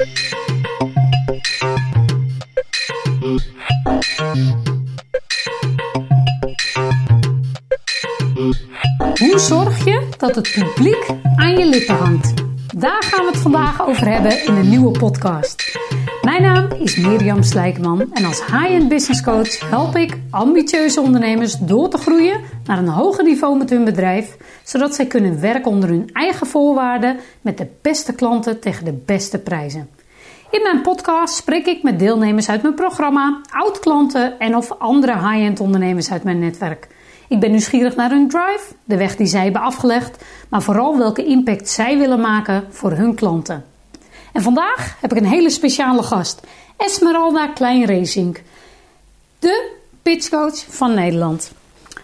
Hoe zorg je dat het publiek aan je lippen hangt? Daar gaan we het vandaag over hebben in een nieuwe podcast. Mijn naam is Mirjam Slijkman en als high-end business coach help ik ambitieuze ondernemers door te groeien naar een hoger niveau met hun bedrijf, zodat zij kunnen werken onder hun eigen voorwaarden met de beste klanten tegen de beste prijzen. In mijn podcast spreek ik met deelnemers uit mijn programma, oud-klanten en of andere high-end ondernemers uit mijn netwerk. Ik ben nieuwsgierig naar hun drive, de weg die zij hebben afgelegd, maar vooral welke impact zij willen maken voor hun klanten. En vandaag heb ik een hele speciale gast, Esmeralda Kleinracing, de pitchcoach van Nederland.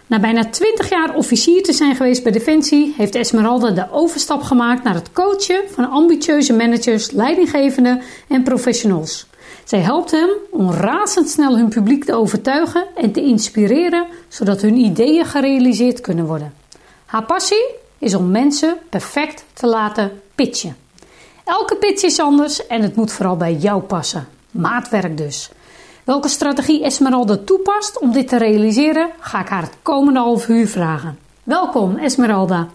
Na bijna 20 jaar officier te zijn geweest bij Defensie, heeft Esmeralda de overstap gemaakt naar het coachen van ambitieuze managers, leidinggevenden en professionals. Zij helpt hem om razendsnel hun publiek te overtuigen en te inspireren, zodat hun ideeën gerealiseerd kunnen worden. Haar passie is om mensen perfect te laten pitchen. Elke pitch is anders en het moet vooral bij jou passen. Maatwerk dus. Welke strategie Esmeralda toepast om dit te realiseren, ga ik haar het komende half uur vragen. Welkom Esmeralda.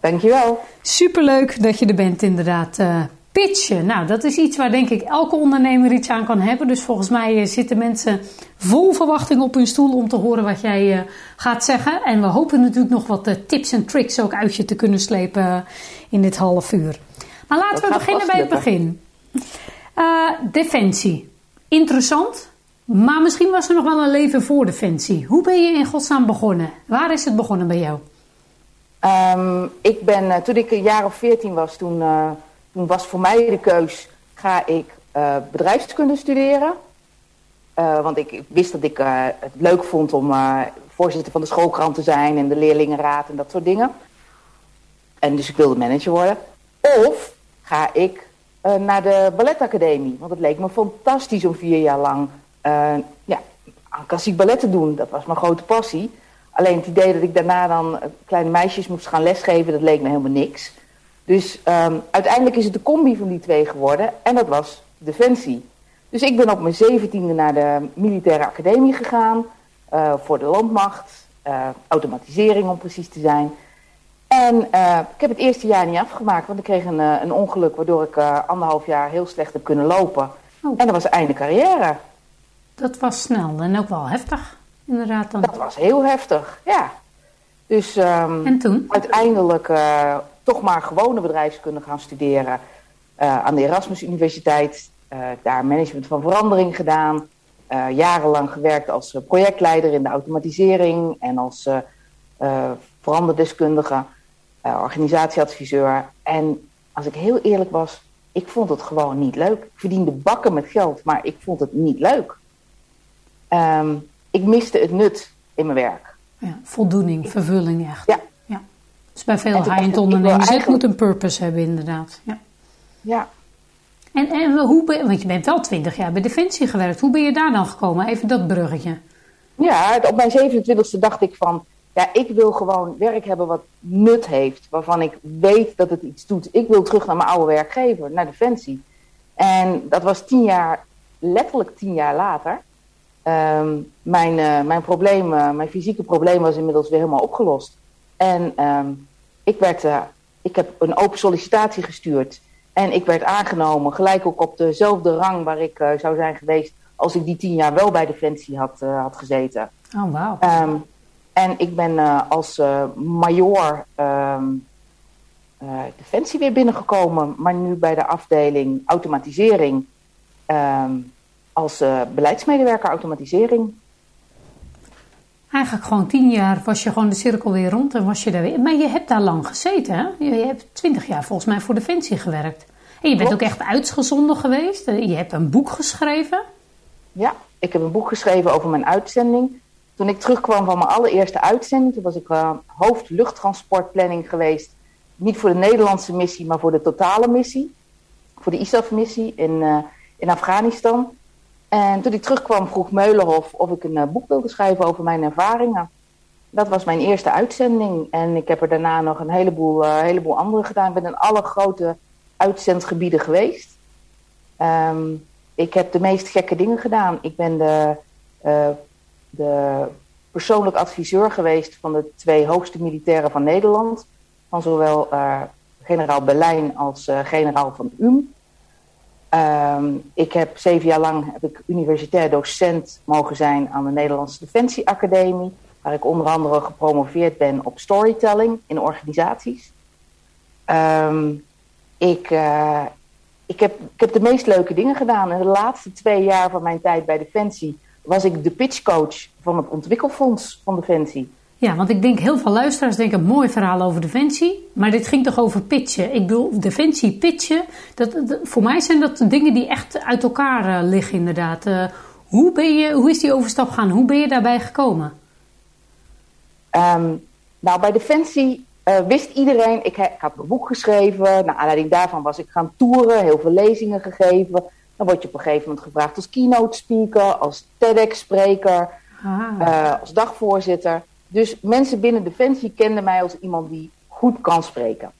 Dankjewel. Superleuk dat je er bent inderdaad. Uh, pitchen, nou dat is iets waar denk ik elke ondernemer iets aan kan hebben. Dus volgens mij uh, zitten mensen vol verwachting op hun stoel om te horen wat jij uh, gaat zeggen. En we hopen natuurlijk nog wat tips en tricks ook uit je te kunnen slepen in dit half uur. Maar laten we beginnen bij het begin. defensie interessant, maar misschien was er nog wel een leven voor Defensie. Hoe ben je in godsnaam begonnen? Waar is het begonnen bij jou? Um, ik ben, uh, toen ik een jaar of veertien was, toen, uh, toen, was voor mij de keus, ga ik uh, bedrijfskunde studeren. want ik wist dat ik het leuk vond om voorzitter van de schoolkrant te zijn en de leerlingenraad en dat soort dingen. En dus ik wilde manager worden. Of ga ik uh, naar de balletacademie. Want het leek me fantastisch om vier jaar lang uh, ja, aan klassiek ballet te doen. Dat was mijn grote passie. Alleen het idee dat ik daarna dan kleine meisjes moest gaan lesgeven, dat leek me helemaal niks. Dus um, uiteindelijk is het de combi van die twee geworden en dat was Defensie. Dus ik ben op mijn zeventiende naar de militaire academie gegaan, voor de landmacht, automatisering om precies te zijn. En uh, ik heb het eerste jaar niet afgemaakt, want ik kreeg een, uh, een ongeluk waardoor ik uh, anderhalf jaar heel slecht heb kunnen lopen. Oh. En dat was einde carrière. Dat was snel en ook wel heftig, inderdaad. Dan. Dat was heel heftig, ja. Dus um, en toen? uiteindelijk toch maar gewone bedrijfskunde gaan studeren aan de Erasmus Universiteit. daar management van verandering gedaan. jarenlang gewerkt als projectleider in de automatisering en als veranderdeskundige organisatieadviseur. En als ik heel eerlijk was, ik vond het gewoon niet leuk. Ik verdiende bakken met geld, maar ik vond het niet leuk. Um, ik miste het nut in mijn werk. Ja, voldoening, vervulling echt. Ja. ja. Dus bij veel high-end ondernemers, eigenlijk... moet een purpose hebben inderdaad. Ja. ja. En, en hoe ben, want je bent wel twintig jaar bij Defensie gewerkt. Hoe ben je daar dan gekomen? Even dat bruggetje. Ja, op mijn 27e dacht ik van, ja, ik wil gewoon werk hebben wat nut heeft. Waarvan ik weet dat het iets doet. Ik wil terug naar mijn oude werkgever, naar Defensie. En dat was tien jaar, letterlijk tien jaar later. Um, mijn, uh, mijn probleem, uh, mijn fysieke probleem was inmiddels weer helemaal opgelost. En um, ik, werd, uh, ik heb een open sollicitatie gestuurd. En ik werd aangenomen, gelijk ook op dezelfde rang waar ik zou zijn geweest als ik die tien jaar wel bij Defensie had, had gezeten. Oh, wauw. Um, en ik ben uh, als uh, major um, uh, Defensie weer binnengekomen, maar nu bij de afdeling automatisering um, als beleidsmedewerker automatisering. Eigenlijk gewoon tien jaar was je gewoon de cirkel weer rond en was je daar weer. Maar je hebt daar lang gezeten, hè? Je, je hebt twintig jaar volgens mij voor Defensie gewerkt. En je bent Klopt. ook echt uitgezonden geweest. Je hebt een boek geschreven. Ja, ik heb een boek geschreven over mijn uitzending. Toen ik terugkwam van mijn allereerste uitzending, toen was ik uh, hoofd luchttransportplanning geweest. Niet voor de Nederlandse missie, maar voor de totale missie. Voor de ISAF-missie in, uh, in Afghanistan. En toen ik terugkwam vroeg Meulenhof of ik een uh, boek wilde schrijven over mijn ervaringen. Dat was mijn eerste uitzending. En ik heb er daarna nog een heleboel, heleboel andere gedaan. Ik ben in alle grote uitzendgebieden geweest. Ehm, ik heb de meest gekke dingen gedaan. Ik ben de, de persoonlijk adviseur geweest van de twee hoogste militairen van Nederland. Van zowel uh, generaal Berlijn als uh, generaal van UM. Um, ik heb zeven jaar lang heb ik universitair docent mogen zijn aan de Nederlandse Defensie Academie. Waar ik onder andere gepromoveerd ben op storytelling in organisaties. Um, ik, uh, ik, heb, ik heb de meest leuke dingen gedaan. In de laatste twee jaar van mijn tijd bij Defensie was ik de pitchcoach van het ontwikkelfonds van Defensie. Ja, want ik denk heel veel luisteraars denken een mooi verhaal over Defensie. Maar dit ging toch over pitchen? Ik bedoel, Defensie, pitchen. Dat, voor mij zijn dat dingen die echt uit elkaar uh, liggen inderdaad. Uh, hoe, ben je, hoe is die overstap gegaan? Hoe ben je daarbij gekomen? Um, nou, bij Defensie uh, wist iedereen... Ik, ik had een boek geschreven. Naar aanleiding daarvan was ik gaan toeren. Heel veel lezingen gegeven. Dan word je op een gegeven moment gevraagd als keynote speaker. Als TEDx-spreker. Ah. als dagvoorzitter. Dus mensen binnen Defensie kenden mij als iemand die goed kan spreken.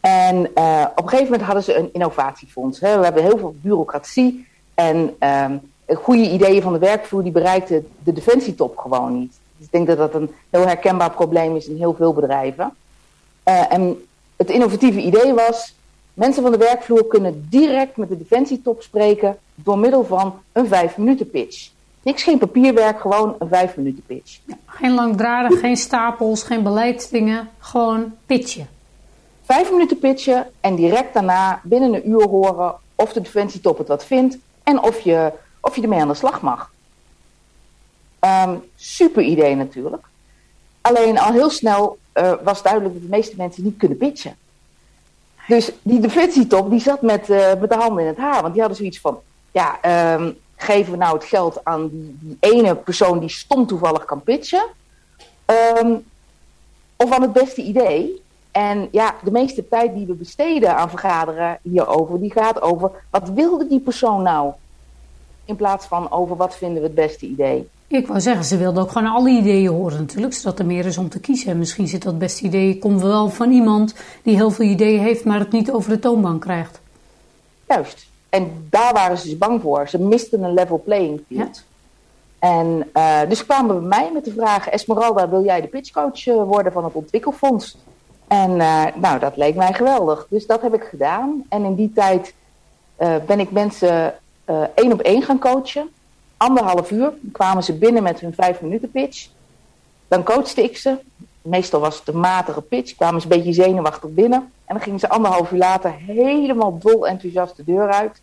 En uh, op een gegeven moment hadden ze een innovatiefonds. Hè. We hebben heel veel bureaucratie. En um, goede ideeën van de werkvloer die bereikten de defensietop gewoon niet. Dus ik denk dat dat een heel herkenbaar probleem is in heel veel bedrijven. Uh, en het innovatieve idee was... mensen van de werkvloer kunnen direct met de defensietop spreken... door middel van een vijf minuten pitch. Niks, geen papierwerk, gewoon een vijf minuten pitch. Ja, geen langdradig, geen stapels, geen beleidsdingen, gewoon pitchen. Vijf minuten pitchen en direct daarna binnen een uur horen of de defensietop het wat vindt en of je, of je ermee aan de slag mag. Um, super idee natuurlijk. Alleen al heel snel uh, was duidelijk dat de meeste mensen niet kunnen pitchen. Dus die defensietop die zat met, uh, met de handen in het haar. Want die hadden zoiets van, ja, um, geven we nou het geld aan die, ene persoon die stom toevallig kan pitchen? Um, of aan het beste idee? En ja, de meeste tijd die we besteden aan vergaderen hierover, die gaat over wat wilde die persoon nou? In plaats van over wat vinden we het beste idee. Ik wou zeggen, ze wilden ook gewoon alle ideeën horen natuurlijk, zodat er meer is om te kiezen. En misschien zit dat beste idee, komt wel van iemand die heel veel ideeën heeft, maar het niet over de toonbank krijgt. Juist. En daar waren ze dus bang voor. Ze misten een level playing field. Ja. En uh, dus kwamen bij mij met de vraag: Esmeralda, wil jij de pitchcoach uh, worden van het ontwikkelfonds? En uh, nou, dat leek mij geweldig. Dus dat heb ik gedaan. En in die tijd ben ik mensen één op één gaan coachen. Anderhalf uur kwamen ze binnen met hun vijf minuten pitch. Dan coachte ik ze. Meestal was het een matige pitch. Kwamen ze een beetje zenuwachtig binnen. En dan gingen ze anderhalf uur later helemaal dol enthousiast de deur uit.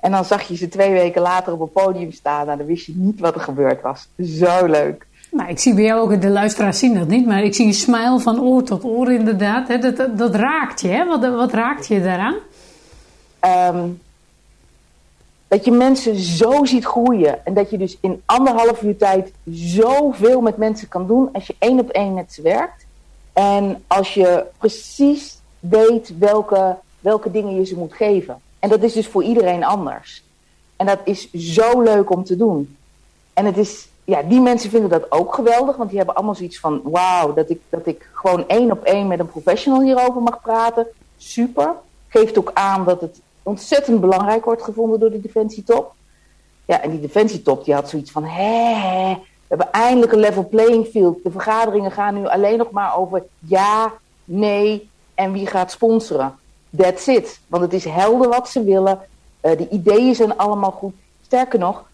En dan zag je ze twee weken later op een podium staan. En nou, dan wist je niet wat er gebeurd was. Zo leuk. Nou, ik zie bij jou ook, de luisteraars zien dat niet, maar ik zie een smile van oor tot oor inderdaad. Dat, dat, dat raakt je, hè? Wat, wat raakt je daaraan? Um, dat je mensen zo ziet groeien. En dat je dus in anderhalf uur tijd zoveel met mensen kan doen als je één op één met ze werkt. En als je precies weet welke, welke dingen je ze moet geven. En dat is dus voor iedereen anders. En dat is zo leuk om te doen. En het is, ja, die mensen vinden dat ook geweldig, want die hebben allemaal zoiets van: wauw, dat ik, dat ik gewoon één op één met een professional hierover mag praten. Super. Geeft ook aan dat het ontzettend belangrijk wordt gevonden door de defensietop. Ja, en die defensietop die had zoiets van: hé, we hebben eindelijk een level playing field. De vergaderingen gaan nu alleen nog maar over ja, nee en wie gaat sponsoren. That's it. Want het is helder wat ze willen. Uh, de ideeën zijn allemaal goed. Sterker nog,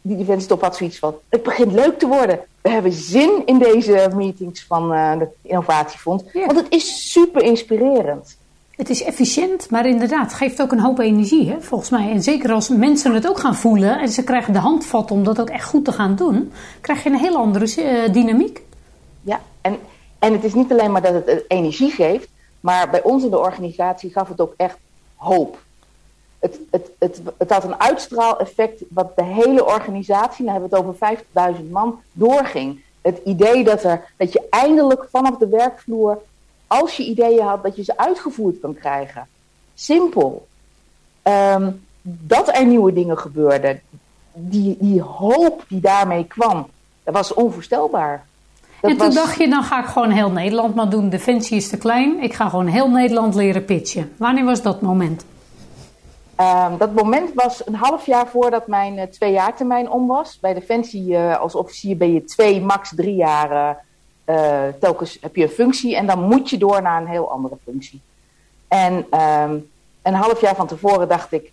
die defensietop had zoiets van: het begint leuk te worden. We hebben zin in deze meetings van uh, het Innovatiefonds. Want het is super inspirerend. Het is efficiënt, maar inderdaad, het geeft ook een hoop energie, hè, volgens mij. En zeker als mensen het ook gaan voelen en ze krijgen de handvat om dat ook echt goed te gaan doen, krijg je een heel andere uh, dynamiek. Ja, en, en het is niet alleen maar dat het energie geeft, maar bij ons in de organisatie gaf het ook echt hoop. Het, het, het, het had een uitstraaleffect wat de hele organisatie, dan hebben we het over 50.000 man, doorging. Het idee dat, er, dat je eindelijk vanaf de werkvloer als je ideeën had, dat je ze uitgevoerd kan krijgen. Simpel. Um, dat er nieuwe dingen gebeurden, die, die hoop die daarmee kwam, dat was onvoorstelbaar. Dat en toen was... dacht je, dan ga ik gewoon heel Nederland maar doen. Defensie is te klein, ik ga gewoon heel Nederland leren pitchen. Wanneer was dat moment? Ehm, dat moment was een half jaar voordat mijn uh, twee jaar termijn om was. Bij Defensie uh, als officier ben je twee, max drie jaar uh, telkens heb je een functie en dan moet je door naar een heel andere functie. En um, een half jaar van tevoren dacht ik,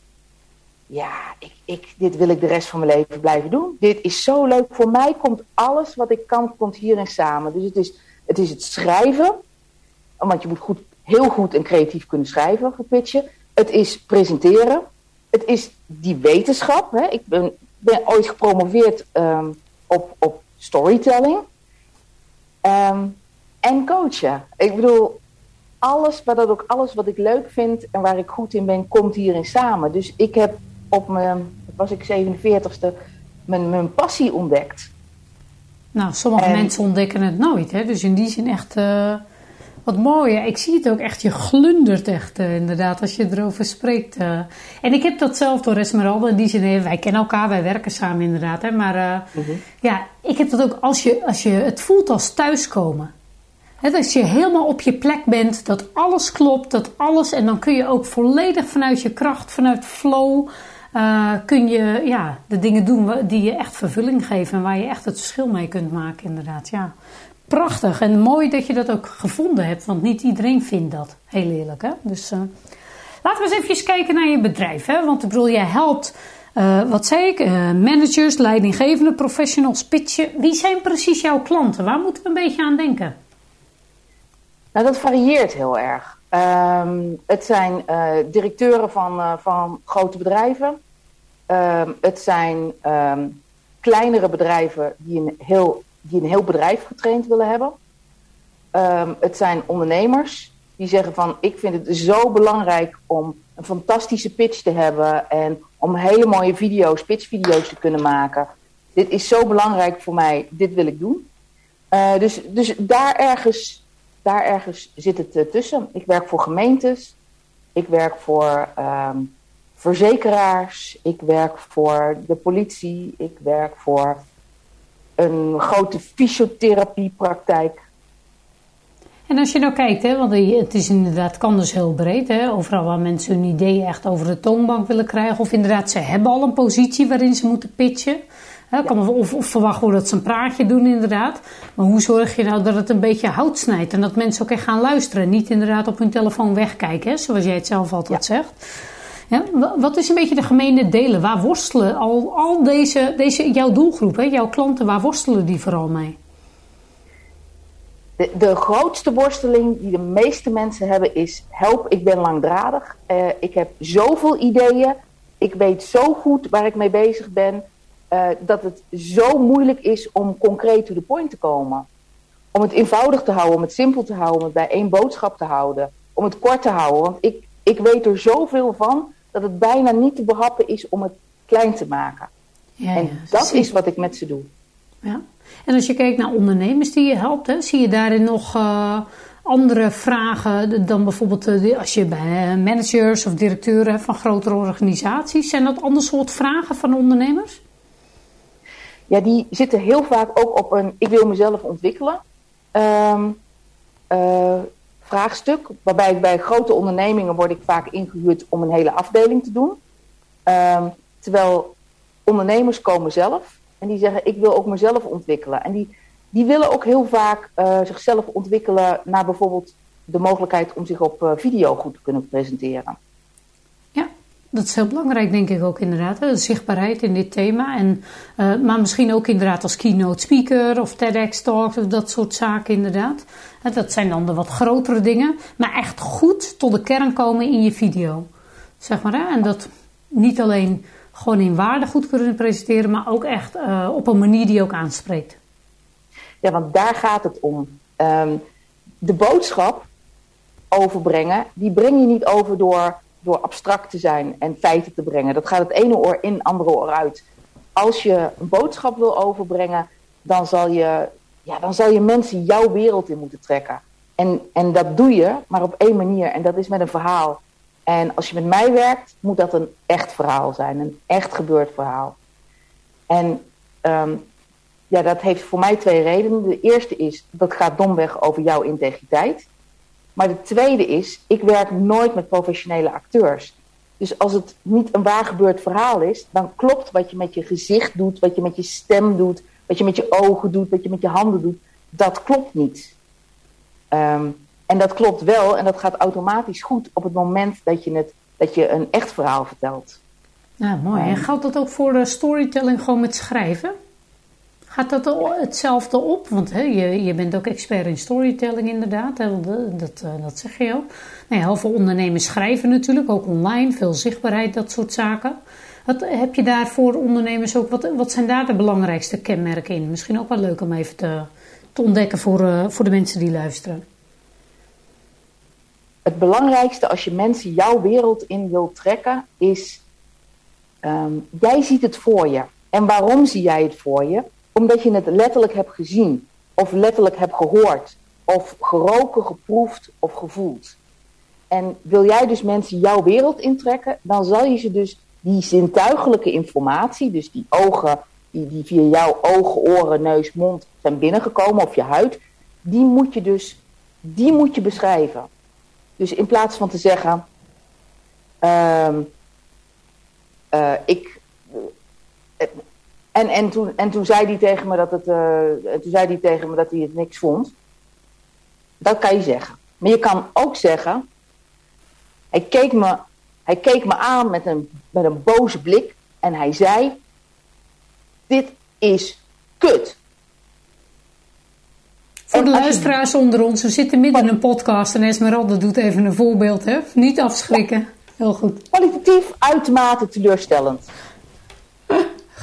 ja, ik, ik, dit wil ik de rest van mijn leven blijven doen. Dit is zo leuk. Voor mij komt alles wat ik kan, komt hierin samen. Dus het is het, is het schrijven, want je moet goed, heel goed en creatief kunnen schrijven, gepitchen. Het is presenteren. Het is die wetenschap. Hè. Ik ben, ben ooit gepromoveerd um, op, op storytelling. Um, en coachen. Ik bedoel, alles, maar dat ook alles wat ik leuk vind en waar ik goed in ben, komt hierin samen. Dus ik heb op mijn, was ik 47ste, mijn, mijn passie ontdekt. Nou, sommige mensen ontdekken het nooit. Hè? Dus in die zin echt uh, wat mooi. Ik zie het ook echt, je glundert echt uh, inderdaad als je erover spreekt. Uh. En ik heb dat zelf door Esmeralda. In die zin, wij kennen elkaar, wij werken samen inderdaad. Hè? Maar -huh. ja, ik heb dat ook als je, als je het voelt als thuiskomen. Als je helemaal op je plek bent, dat alles klopt, dat alles. En dan kun je ook volledig vanuit je kracht, vanuit flow kun je ja, de dingen doen die je echt vervulling geven en waar je echt het verschil mee kunt maken, inderdaad. Ja. Prachtig en mooi dat je dat ook gevonden hebt, want niet iedereen vindt dat, heel eerlijk. Hè? Dus uh, laten we eens even kijken naar je bedrijf. Hè? Want ik bedoel, jij helpt, uh, wat zei ik, managers, leidinggevende professionals pitchen. Wie zijn precies jouw klanten? Waar moeten we een beetje aan denken? Nou, dat varieert heel erg. Um, het zijn directeuren van, van grote bedrijven. Um, het zijn um, kleinere bedrijven die een, heel, die een heel bedrijf getraind willen hebben. het zijn ondernemers die zeggen van ik vind het zo belangrijk om een fantastische pitch te hebben en om hele mooie video's, pitchvideo's te kunnen maken. Dit is zo belangrijk voor mij, dit wil ik doen. Uh, dus, dus daar ergens daar ergens zit het uh, tussen. Ik werk voor gemeentes, ik werk voor um, verzekeraars, ik werk voor de politie, ik werk voor een grote fysiotherapiepraktijk. En als je nou kijkt, hè, want het is inderdaad, kan dus heel breed, hè, overal waar mensen hun ideeën echt over de toonbank willen krijgen, of inderdaad ze hebben al een positie waarin ze moeten pitchen. Hè, kan of, of verwacht worden dat ze een praatje doen inderdaad. Maar hoe zorg je nou dat het een beetje hout snijdt en dat mensen ook echt gaan luisteren. En niet inderdaad op hun telefoon wegkijken, hè, zoals jij het zelf altijd ja. zegt. Wat is een beetje de gemene delen? Waar worstelen al, al deze, deze, jouw doelgroep, hè, jouw klanten, waar worstelen die vooral mee? De, grootste worsteling die de meeste mensen hebben is: help, ik ben langdradig. Uh, ik heb zoveel ideeën. Ik weet zo goed waar ik mee bezig ben. Uh, dat het zo moeilijk is om concreet to the point te komen. Om het eenvoudig te houden, om het simpel te houden, om het bij één boodschap te houden. Om het kort te houden. Want ik, ik weet er zoveel van dat het bijna niet te behappen is om het klein te maken. Ja, en dat is wat ik met ze doe. Ja. En als je kijkt naar ondernemers die je helpt, hè, zie je daarin nog uh, andere vragen dan bijvoorbeeld uh, als je bij managers of directeuren van grotere organisaties. Zijn dat ander soort vragen van ondernemers? ja, die zitten heel vaak ook op een ik wil mezelf ontwikkelen um, uh, vraagstuk. Waarbij bij grote ondernemingen word ik vaak ingehuurd om een hele afdeling te doen. Um, terwijl ondernemers komen zelf en die zeggen ik wil ook mezelf ontwikkelen. En die, die willen ook heel vaak uh, zichzelf ontwikkelen naar bijvoorbeeld de mogelijkheid om zich op uh, video goed te kunnen presenteren. Dat is heel belangrijk, denk ik ook inderdaad. De zichtbaarheid in dit thema. En, uh, maar misschien ook inderdaad als keynote speaker of TEDx talk of dat soort zaken inderdaad. Dat zijn dan de wat grotere dingen. Maar echt goed tot de kern komen in je video. Zeg maar. Hè? En dat niet alleen gewoon in waarde goed kunnen presenteren, maar ook echt uh, op een manier die ook aanspreekt. Ja, want daar gaat het om. Um, de boodschap overbrengen, die breng je niet over door door abstract te zijn en feiten te brengen. Dat gaat het ene oor in, andere oor uit. Als je een boodschap wil overbrengen, dan zal je, ja, dan zal je mensen jouw wereld in moeten trekken. En, en dat doe je, maar op één manier. En dat is met een verhaal. En als je met mij werkt, moet dat een echt verhaal zijn. Een echt gebeurd verhaal. En um, ja, dat heeft voor mij twee redenen. De eerste is, dat gaat domweg over jouw integriteit. Maar de tweede is, ik werk nooit met professionele acteurs. Dus als het niet een waar gebeurd verhaal is, dan klopt wat je met je gezicht doet, wat je met je stem doet, wat je met je ogen doet, wat je met je handen doet. Dat klopt niet. Ehm, en dat klopt wel en dat gaat automatisch goed op het moment dat je, het, dat je een echt verhaal vertelt. Ja, mooi. En geldt dat ook voor de storytelling gewoon met schrijven? Gaat dat hetzelfde op? Want hè, je, je bent ook expert in storytelling inderdaad. Hè, dat, eh, dat zeg je al. Nou heel veel ondernemers schrijven natuurlijk, ook online. Veel zichtbaarheid, dat soort zaken. Wat, heb je daar voor ondernemers ook, wat, wat zijn daar de belangrijkste kenmerken in? Misschien ook wel leuk om even te, te ontdekken voor, uh, voor de mensen die luisteren. Het belangrijkste als je mensen jouw wereld in wilt trekken is... Um, jij ziet het voor je. En waarom zie jij het voor je? Omdat je het letterlijk hebt gezien, of letterlijk hebt gehoord, of geroken, geproefd of gevoeld. En wil jij dus mensen jouw wereld intrekken, dan zal je ze dus die zintuigelijke informatie, dus die ogen die, die via jouw ogen, oren, neus, mond zijn binnengekomen of je huid, die moet je dus die moet je beschrijven. Dus in plaats van te zeggen, uh, uh, ik, en, en, toen, en toen zei hij tegen me dat het, uh, toen zei hij tegen me dat hij het niks vond. Dat kan je zeggen. Maar je kan ook zeggen, hij keek me, hij keek me aan met een, met een boze blik en hij zei, dit is kut. Voor de luisteraars onder ons, we zitten midden in een podcast en Esmeralda doet even een voorbeeld, hè? Niet afschrikken. Heel goed. Kwalitatief uitermate teleurstellend.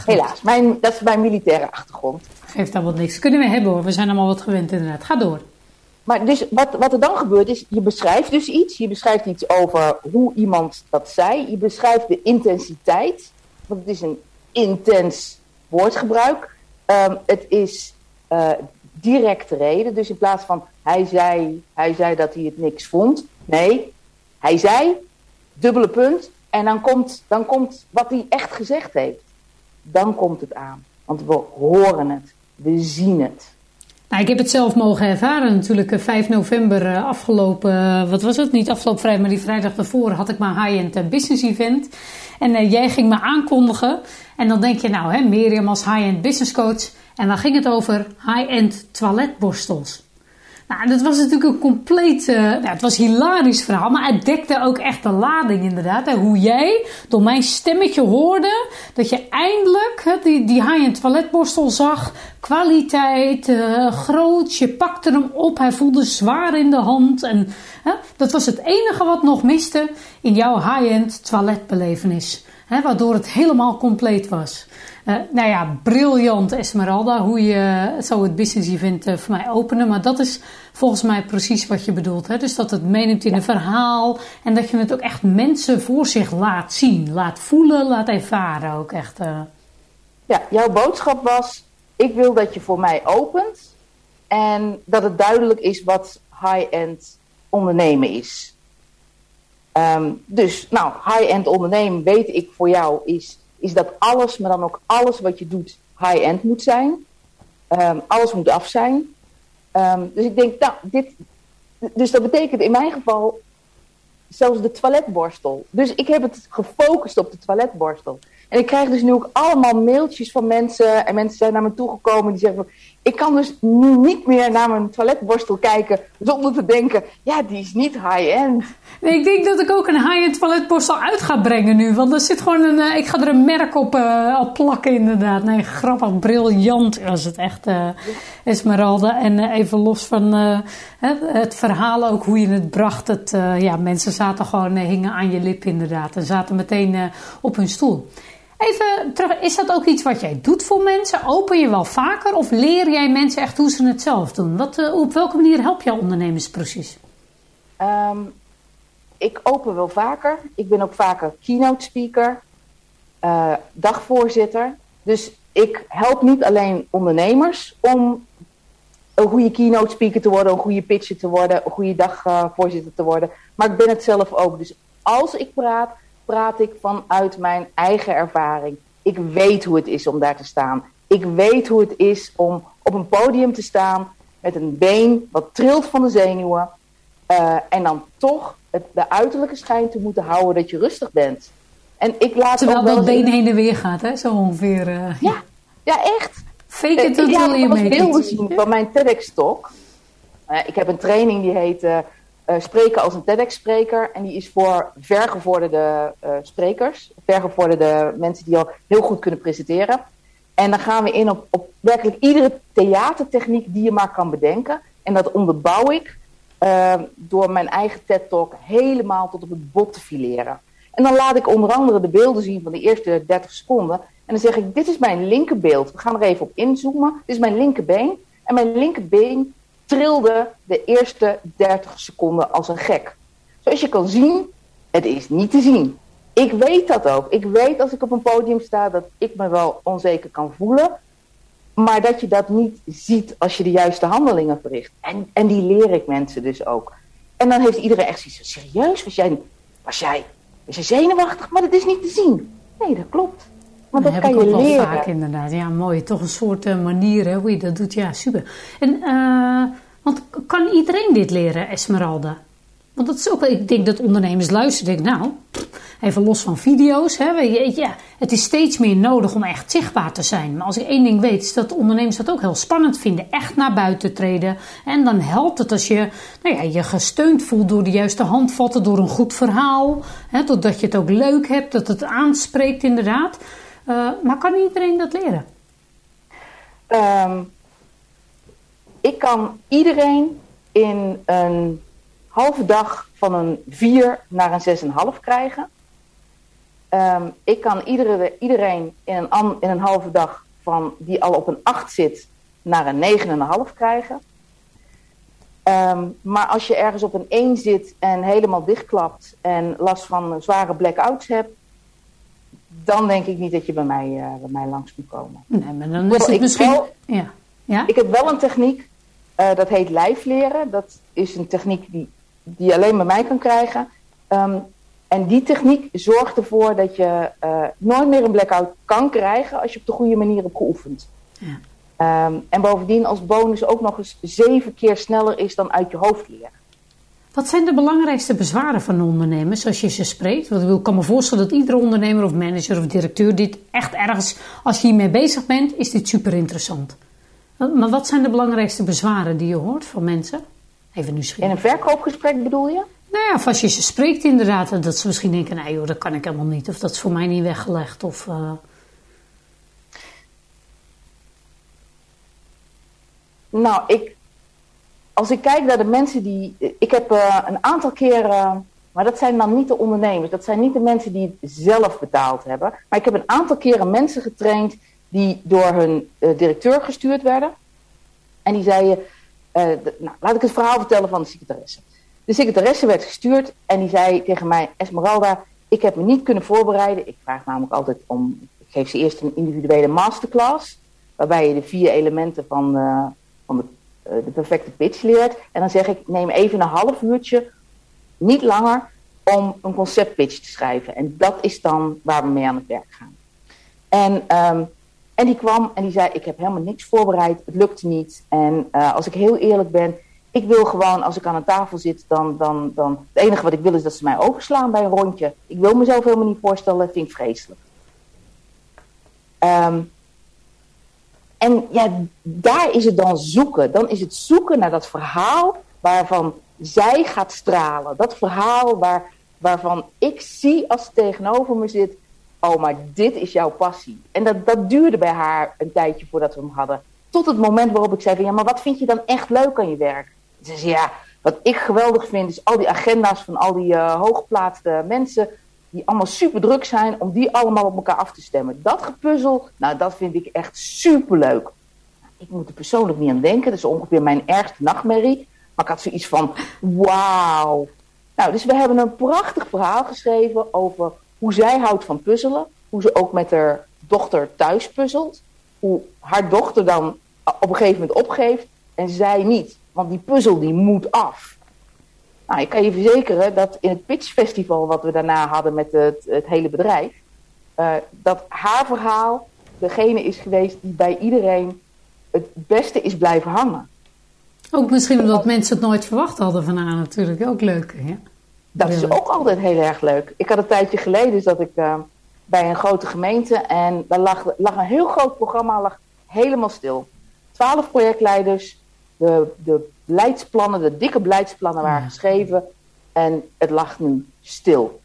Helaas, mijn, dat is mijn militaire achtergrond. Geeft daar wat niks. Kunnen we hebben hoor, we zijn allemaal wat gewend inderdaad. Ga door. Maar dus wat, wat er dan gebeurt is, je beschrijft dus iets. Je beschrijft iets over hoe iemand dat zei. Je beschrijft de intensiteit. Want het is een intens woordgebruik. Um, het is uh, directe reden. Dus in plaats van hij zei, hij zei dat hij het niks vond. Nee, hij zei, dubbele punt. En dan komt, dan komt wat hij echt gezegd heeft dan komt het aan. Want we horen het, we zien het. Nou, ik heb het zelf mogen ervaren natuurlijk. 5 eh, november eh, afgelopen, eh, wat was het? Niet afgelopen vrijdag, maar die vrijdag daarvoor had ik mijn high-end business event. En jij ging me aankondigen. En dan denk je nou, hè, Miriam als high-end business coach. En dan ging het over high-end toiletborstels. Nou, dat was natuurlijk een compleet, nou, het was hilarisch verhaal, maar het dekte ook echt de lading inderdaad. Hè? Hoe jij door mijn stemmetje hoorde dat je eindelijk hè, die, die high-end toiletborstel zag. Kwaliteit, uh, groot, je pakte hem op, hij voelde zwaar in de hand. En dat was het enige wat nog miste in jouw high-end toiletbelevenis. Hè, waardoor het helemaal compleet was. Uh, nou ja, briljant Esmeralda, hoe je zo het business event uh, voor mij openen. Maar dat is volgens mij precies wat je bedoelt. Hè? Dus dat het meeneemt in een verhaal en dat je het ook echt mensen voor zich laat zien, laat voelen, laat ervaren ook echt. Uh. Ja, jouw boodschap was, ik wil dat je voor mij opent en dat het duidelijk is wat high-end ondernemen is. Um, dus, nou, high-end ondernemen weet ik voor jou is is dat alles, maar dan ook alles wat je doet, high-end moet zijn. Um, alles moet af zijn. Um, dus ik denk, nou, dit. Dus dat betekent in mijn geval zelfs de toiletborstel. Dus ik heb het gefocust op de toiletborstel. En ik krijg dus nu ook allemaal mailtjes van mensen. En mensen zijn naar me toegekomen die zeggen: Ik kan dus niet meer naar mijn toiletborstel kijken zonder te denken: Ja, die is niet high-end. Nee, ik denk dat ik ook een high-end toiletborstel uit ga brengen nu. Want er zit gewoon een. Uh, ik ga er een merk op, op plakken, inderdaad. Nee, grappig, briljant was het echt, uh, Esmeralda. En even los van het, het, verhaal ook, hoe je het bracht. Het, ja, mensen zaten gewoon, hingen aan je lip, inderdaad. En zaten meteen op hun stoel. Even terug, is dat ook iets wat jij doet voor mensen? Open je wel vaker of leer jij mensen echt hoe ze het zelf doen? Wat, op welke manier help je ondernemers precies? Um, ik open wel vaker. Ik ben ook vaker keynote speaker, uh, dagvoorzitter. Dus ik help niet alleen ondernemers om een goede keynote speaker te worden, een goede pitcher te worden, een goede dagvoorzitter te worden. Maar ik ben het zelf ook. Dus als ik praat, praat ik vanuit mijn eigen ervaring. Ik weet hoe het is om daar te staan. Ik weet hoe het is om op een podium te staan met een been wat trilt van de zenuwen. Uh, en dan toch het, de uiterlijke schijn te moeten houden dat je rustig bent. En ik laat Terwijl wel dat been heen en weer gaat, hè? Zo ongeveer. eh, Ja, ja, echt. Fake it Eh, ik until you wel eens make beelden it. zien van mijn TEDx-talk. Eh, ik heb een training die heet eh, eh, Spreken als een TEDx-spreker. En die is voor vergevorderde eh, sprekers. Vergevorderde mensen die al heel goed kunnen presenteren. En dan gaan we in op, op werkelijk iedere theatertechniek die je maar kan bedenken. En dat onderbouw ik eh, door mijn eigen TED-talk helemaal tot op het bot te fileren. En dan laat ik onder andere de beelden zien van de eerste 30 seconden. En dan zeg ik, dit is mijn linkerbeeld. We gaan er even op inzoomen. Dit is mijn linkerbeen. En mijn linkerbeen trilde de eerste 30 seconden als een gek. Zoals je kan zien, het is niet te zien. Ik weet dat ook. Ik weet als ik op een podium sta dat ik me wel onzeker kan voelen. Maar dat je dat niet ziet als je de juiste handelingen verricht. En, en die leer ik mensen dus ook. En dan heeft iedereen echt zoiets serieus? Was jij, was jij, was zenuwachtig? Maar dat is niet te zien. Nee, dat klopt. Want dat heb kan ik ook je wel leren. vaak inderdaad. Ja, mooi. Toch een soort eh, manier hè, hoe je dat doet. Ja, super. En, eh, want kan iedereen dit leren, Esmeralda? Want dat is ook wel, ik denk dat ondernemers luisteren. Denk, nou, even los van video's. Hè, weet je, ja, het is steeds meer nodig om echt zichtbaar te zijn. Maar als ik één ding weet, is dat ondernemers dat ook heel spannend vinden. Echt naar buiten treden. En dan helpt het als je nou ja, je gesteund voelt door de juiste handvatten, door een goed verhaal. Hè, doordat je het ook leuk hebt, dat het aanspreekt inderdaad. Eh, maar kan iedereen dat leren? Ehm, ik kan iedereen in een halve dag van een 4 naar een 6,5 krijgen. Ehm, ik kan iedere, iedereen in een, in een halve dag van die al op een 8 zit naar een 9,5 krijgen. Ehm, maar als je ergens op een 1 zit en helemaal dichtklapt en last van zware blackouts hebt, dan denk ik niet dat je bij mij, eh, bij mij langs moet komen. Nee, maar dan is het ik misschien. wel- Ja. Ja? Ik heb wel een techniek, eh, dat heet lijfleren. Dat is een techniek die, die je alleen bij mij kan krijgen. Ehm, en die techniek zorgt ervoor dat je eh, nooit meer een blackout kan krijgen als je op de goede manier hebt geoefend. Ja. Ehm, en bovendien als bonus ook nog eens zeven keer sneller is dan uit je hoofd leren. Wat zijn de belangrijkste bezwaren van ondernemers als je ze spreekt? Want ik wil- kan me voorstellen dat iedere ondernemer of manager of directeur dit echt ergens, als je hiermee bezig bent, is dit super interessant. Maar wat zijn de belangrijkste bezwaren die je hoort van mensen? Even In nieuwsgierig. een verkoopgesprek bedoel je? Nou ja, of als je ze spreekt inderdaad, en dat ze misschien denken, nee joh, dat kan ik helemaal niet. Of dat is voor mij niet weggelegd. Of, eh, Nou, ik, als ik kijk naar de mensen die. Ik heb eh, een aantal keren. Maar dat zijn dan niet de ondernemers. Dat zijn niet de mensen die het zelf betaald hebben. Maar ik heb een aantal keren mensen getraind die door hun eh, directeur gestuurd werden. En die zeiden. de- nou, laat ik het verhaal vertellen van de secretaresse. De secretaresse werd gestuurd en die zei tegen mij: Esmeralda, ik heb me niet kunnen voorbereiden. Ik vraag namelijk altijd om. Ik geef ze eerst een individuele masterclass. Waarbij je de vier elementen van, van de, de perfecte pitch leert. En dan zeg ik: neem even een half uurtje, niet langer, om een conceptpitch te schrijven. En dat is dan waar we mee aan het werk gaan. En, ehm, en die kwam en die zei: Ik heb helemaal niks voorbereid, het lukte niet. En eh, als ik heel eerlijk ben, ik wil gewoon, als ik aan een tafel zit, dan, dan, dan. Het enige wat ik wil is dat ze mij overslaan bij een rondje. Ik wil mezelf helemaal niet voorstellen, vind ik vreselijk. Ehm, en ja, daar is het dan zoeken. Dan is het zoeken naar dat verhaal waarvan zij gaat stralen. Dat verhaal waar, waarvan ik zie als ze tegenover me zit. Oh, maar dit is jouw passie. En dat, dat duurde bij haar een tijdje voordat we hem hadden. Tot het moment waarop ik zei van ja, maar wat vind je dan echt leuk aan je werk? Ze zei ja, wat ik geweldig vind is al die agenda's van al die uh, hooggeplaatste mensen die allemaal super druk zijn, om die allemaal op elkaar af te stemmen. Dat gepuzzel, nou dat vind ik echt super leuk. Ik moet er persoonlijk niet aan denken, dat is ongeveer mijn ergste nachtmerrie. Maar ik had zoiets van, wauw. Nou, dus we hebben een prachtig verhaal geschreven over hoe zij houdt van puzzelen. Hoe ze ook met haar dochter thuis puzzelt. Hoe haar dochter dan op een gegeven moment opgeeft en zij niet. Want die puzzel die moet af. Nou, ik kan je verzekeren dat in het pitchfestival wat we daarna hadden met het, het hele bedrijf, uh, dat haar verhaal degene is geweest die bij iedereen het beste is blijven hangen. Ook misschien omdat mensen het nooit verwacht hadden van haar natuurlijk. Ook leuk. Dat is ook altijd heel erg leuk. Ik had een tijdje geleden dat ik uh, bij een grote gemeente en daar lag, lag een heel groot programma lag helemaal stil. Twaalf projectleiders, de, de beleidsplannen, de dikke beleidsplannen waren geschreven en het lag nu stil.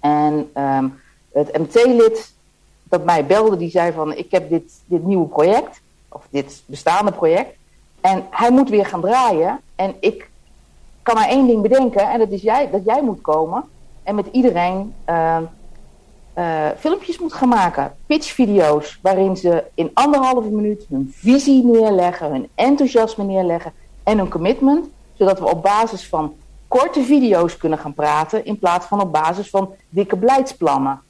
En um, het MT-lid dat mij belde, die zei van ik heb dit, dit nieuwe project, of dit bestaande project, en hij moet weer gaan draaien. En ik kan maar één ding bedenken, en dat is jij, dat jij moet komen en met iedereen uh, uh, filmpjes moet gaan maken. Pitchvideo's, waarin ze in anderhalve minuut hun visie neerleggen, hun enthousiasme neerleggen en hun commitment, zodat we op basis van korte video's kunnen gaan praten in plaats van op basis van dikke beleidsplannen.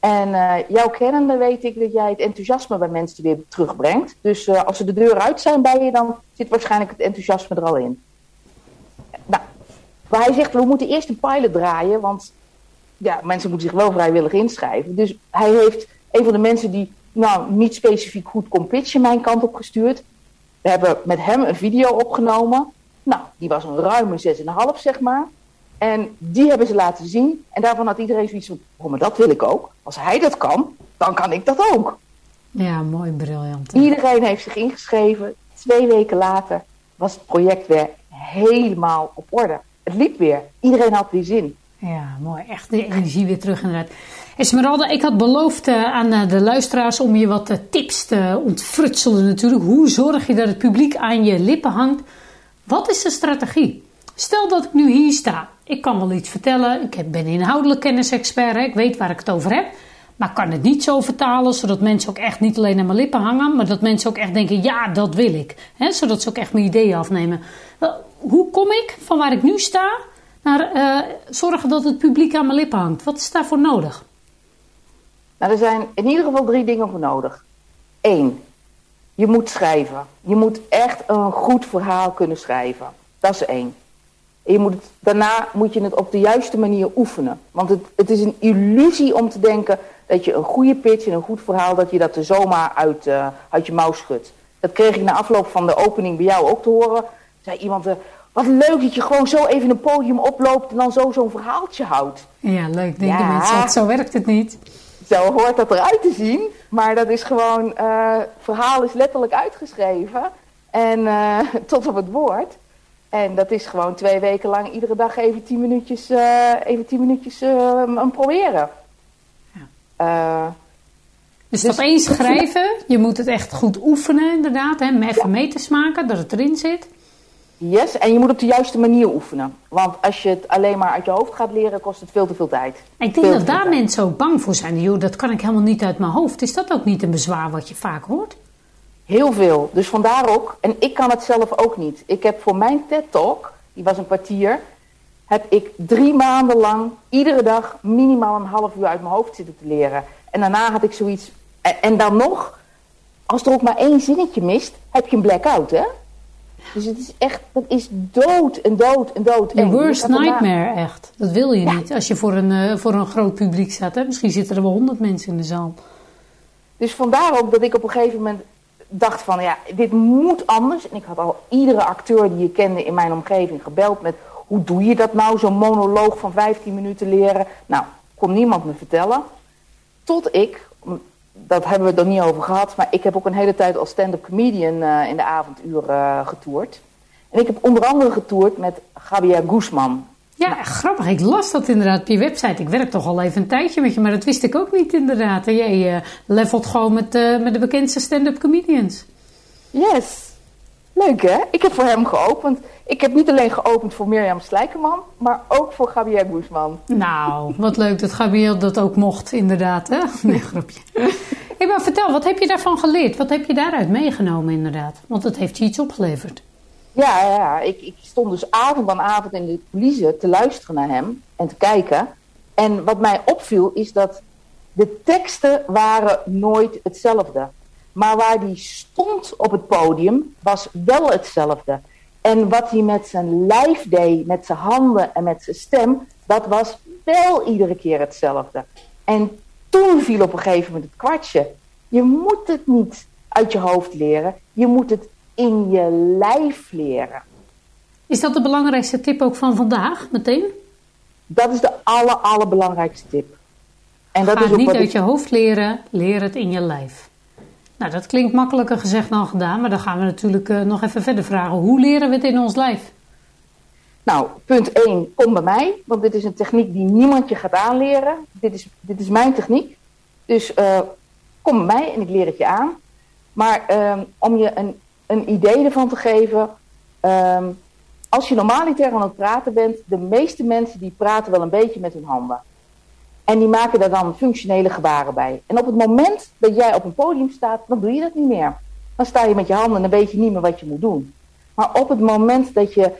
En uh, jouw kennende weet ik dat jij het enthousiasme bij mensen weer terugbrengt. Dus uh, als ze de deur uit zijn bij je, dan zit waarschijnlijk het enthousiasme er al in. Nou, maar hij zegt, we moeten eerst een pilot draaien, want ja, mensen moeten zich wel vrijwillig inschrijven. Dus hij heeft een van de mensen die nou, niet specifiek goed kon pitchen mijn kant op gestuurd. We hebben met hem een video opgenomen. Nou, die was een ruime 6,5 zeg maar. En die hebben ze laten zien. En daarvan had iedereen zoiets van, oh, maar dat wil ik ook. Als hij dat kan, dan kan ik dat ook. Ja, mooi, briljant. Iedereen heeft zich ingeschreven. Twee weken later was het project weer helemaal op orde. Het liep weer. Iedereen had weer zin. Ja, mooi. Echt de energie weer terug inderdaad. Esmeralda, ik had beloofd uh, aan uh, de luisteraars om je wat uh, tips te ontfrutselen natuurlijk. Hoe zorg je dat het publiek aan je lippen hangt? Wat is de strategie? Stel dat ik nu hier sta. Ik kan wel iets vertellen. Ik ben inhoudelijk kennisexpert. Ik weet waar ik het over heb. Maar kan het niet zo vertalen, zodat mensen ook echt niet alleen aan mijn lippen hangen, maar dat mensen ook echt denken, ja, dat wil ik. Zodat ze ook echt mijn ideeën afnemen. Hoe kom ik van waar ik nu sta naar zorgen dat het publiek aan mijn lippen hangt? Wat is daarvoor nodig? Nou, er zijn in ieder geval drie dingen voor nodig. Eén, je moet schrijven. Je moet echt een goed verhaal kunnen schrijven. Dat is één. En je moet het, daarna moet je het op de juiste manier oefenen. Want het, het is een illusie om te denken dat je een goede pitch en een goed verhaal, dat je dat er zomaar uit, uh, uit je mouw schudt. Dat kreeg ik na afloop van de opening bij jou ook te horen. Zei iemand, uh, wat leuk dat je gewoon zo even een podium oploopt en dan zo zo'n verhaaltje houdt. Ja, leuk. Denken ja, mensen, zo werkt het niet. Zo hoort dat eruit te zien. Maar dat is gewoon, uh, verhaal is letterlijk uitgeschreven. En uh, tot op het woord. En dat is gewoon twee weken lang iedere dag even tien minuutjes, uh, even tien minuutjes uh, proberen. Ja. dus stap één schrijven. Je moet het echt goed oefenen inderdaad. Hè, even ja. mee te smaken, dat het erin zit. Yes, en je moet op de juiste manier oefenen. Want als je het alleen maar uit je hoofd gaat leren, kost het veel te veel tijd. Ik denk dat daar mensen ook bang voor zijn. Joh, dat kan ik helemaal niet uit mijn hoofd. Is dat ook niet een bezwaar wat je vaak hoort? Heel veel. Dus vandaar ook, en ik kan het zelf ook niet. Ik heb voor mijn TED-talk, die was een kwartier, heb ik drie maanden lang iedere dag minimaal een half uur uit mijn hoofd zitten te leren. En daarna had ik zoiets, en, en dan nog, als er ook maar één zinnetje mist, heb je een blackout, hè? Dus het is echt, dat is dood en dood en dood. Een worst nightmare, echt. Dat wil je ja. niet als je voor een, uh, voor een groot publiek staat. Hè? Misschien zitten er wel honderd mensen in de zaal. Dus vandaar ook dat ik op een gegeven moment dacht van, ja, dit moet anders. En ik had al iedere acteur die je kende in mijn omgeving gebeld met... hoe doe je dat nou, zo'n monoloog van 15 minuten leren? Nou, kon niemand me vertellen. Tot ik, dat hebben we het er niet over gehad... maar ik heb ook een hele tijd als stand-up comedian uh, in de avonduren uh, getoerd. En ik heb onder andere getoerd met Javier Guzman. Ja, grappig. Ik las dat inderdaad op je website. Ik werk toch al even een tijdje met je, maar dat wist ik ook niet inderdaad. En jij uh, levelt gewoon met, met de bekendste stand-up comedians. Yes. Leuk hè? Ik heb voor hem geopend. Ik heb niet alleen geopend voor Mirjam Slijkerman, maar ook voor Gabriel Guzman. Nou, wat leuk dat Gabriel dat ook mocht inderdaad hè? Nee, grapje. hey, maar vertel, wat heb je daarvan geleerd? Wat heb je daaruit meegenomen inderdaad? Want het heeft je iets opgeleverd. Ja, ja ik, ik, stond dus avond aan avond in de coulissen te luisteren naar hem en te kijken. En wat mij opviel is dat de teksten waren nooit hetzelfde. Maar waar hij stond op het podium was wel hetzelfde. En wat hij met zijn lijf deed, met zijn handen en met zijn stem, dat was wel iedere keer hetzelfde. En toen viel op een gegeven moment het kwartje. Je moet het niet uit je hoofd leren. Je moet het in je lijf leren. Is dat de belangrijkste tip ook van vandaag, meteen? Dat is de aller, allerbelangrijkste tip. En dat Ga is ook niet uit je hoofd leren, leer het in je lijf. Nou, dat klinkt makkelijker gezegd dan gedaan, maar dan gaan we natuurlijk uh, nog even verder vragen. Hoe leren we het in ons lijf? Nou, punt 1, kom bij mij, want dit is een techniek die niemand je gaat aanleren. Dit is, dit is mijn techniek. Dus uh, kom bij mij en ik leer het je aan. Maar um, om je een, een idee ervan te geven, um, als je normaliter aan het praten bent, de meeste mensen die praten wel een beetje met hun handen. En die maken daar dan functionele gebaren bij. En op het moment dat jij op een podium staat, dan doe je dat niet meer. Dan sta je met je handen en dan weet je niet meer wat je moet doen. Maar op het moment dat je,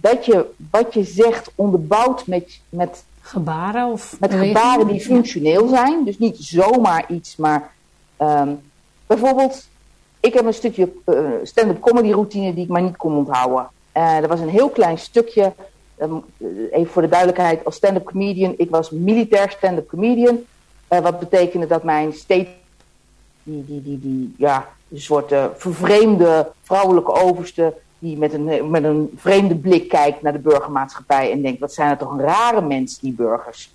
dat je wat je zegt onderbouwt met, met gebaren of met gebaren die functioneel zijn, dus niet zomaar iets, maar um, bijvoorbeeld, ik heb een stukje uh, stand-up comedy routine die ik maar niet kon onthouden. Uh, er was een heel klein stukje Ehm, even voor de duidelijkheid, als stand-up comedian, ik was militair stand-up comedian. Uh, wat betekende dat mijn state, die, die, die, die ja, een soort uh, vervreemde vrouwelijke overste, die met een, met een vreemde blik kijkt naar de burgermaatschappij en denkt, wat zijn er toch een rare mensen, die burgers.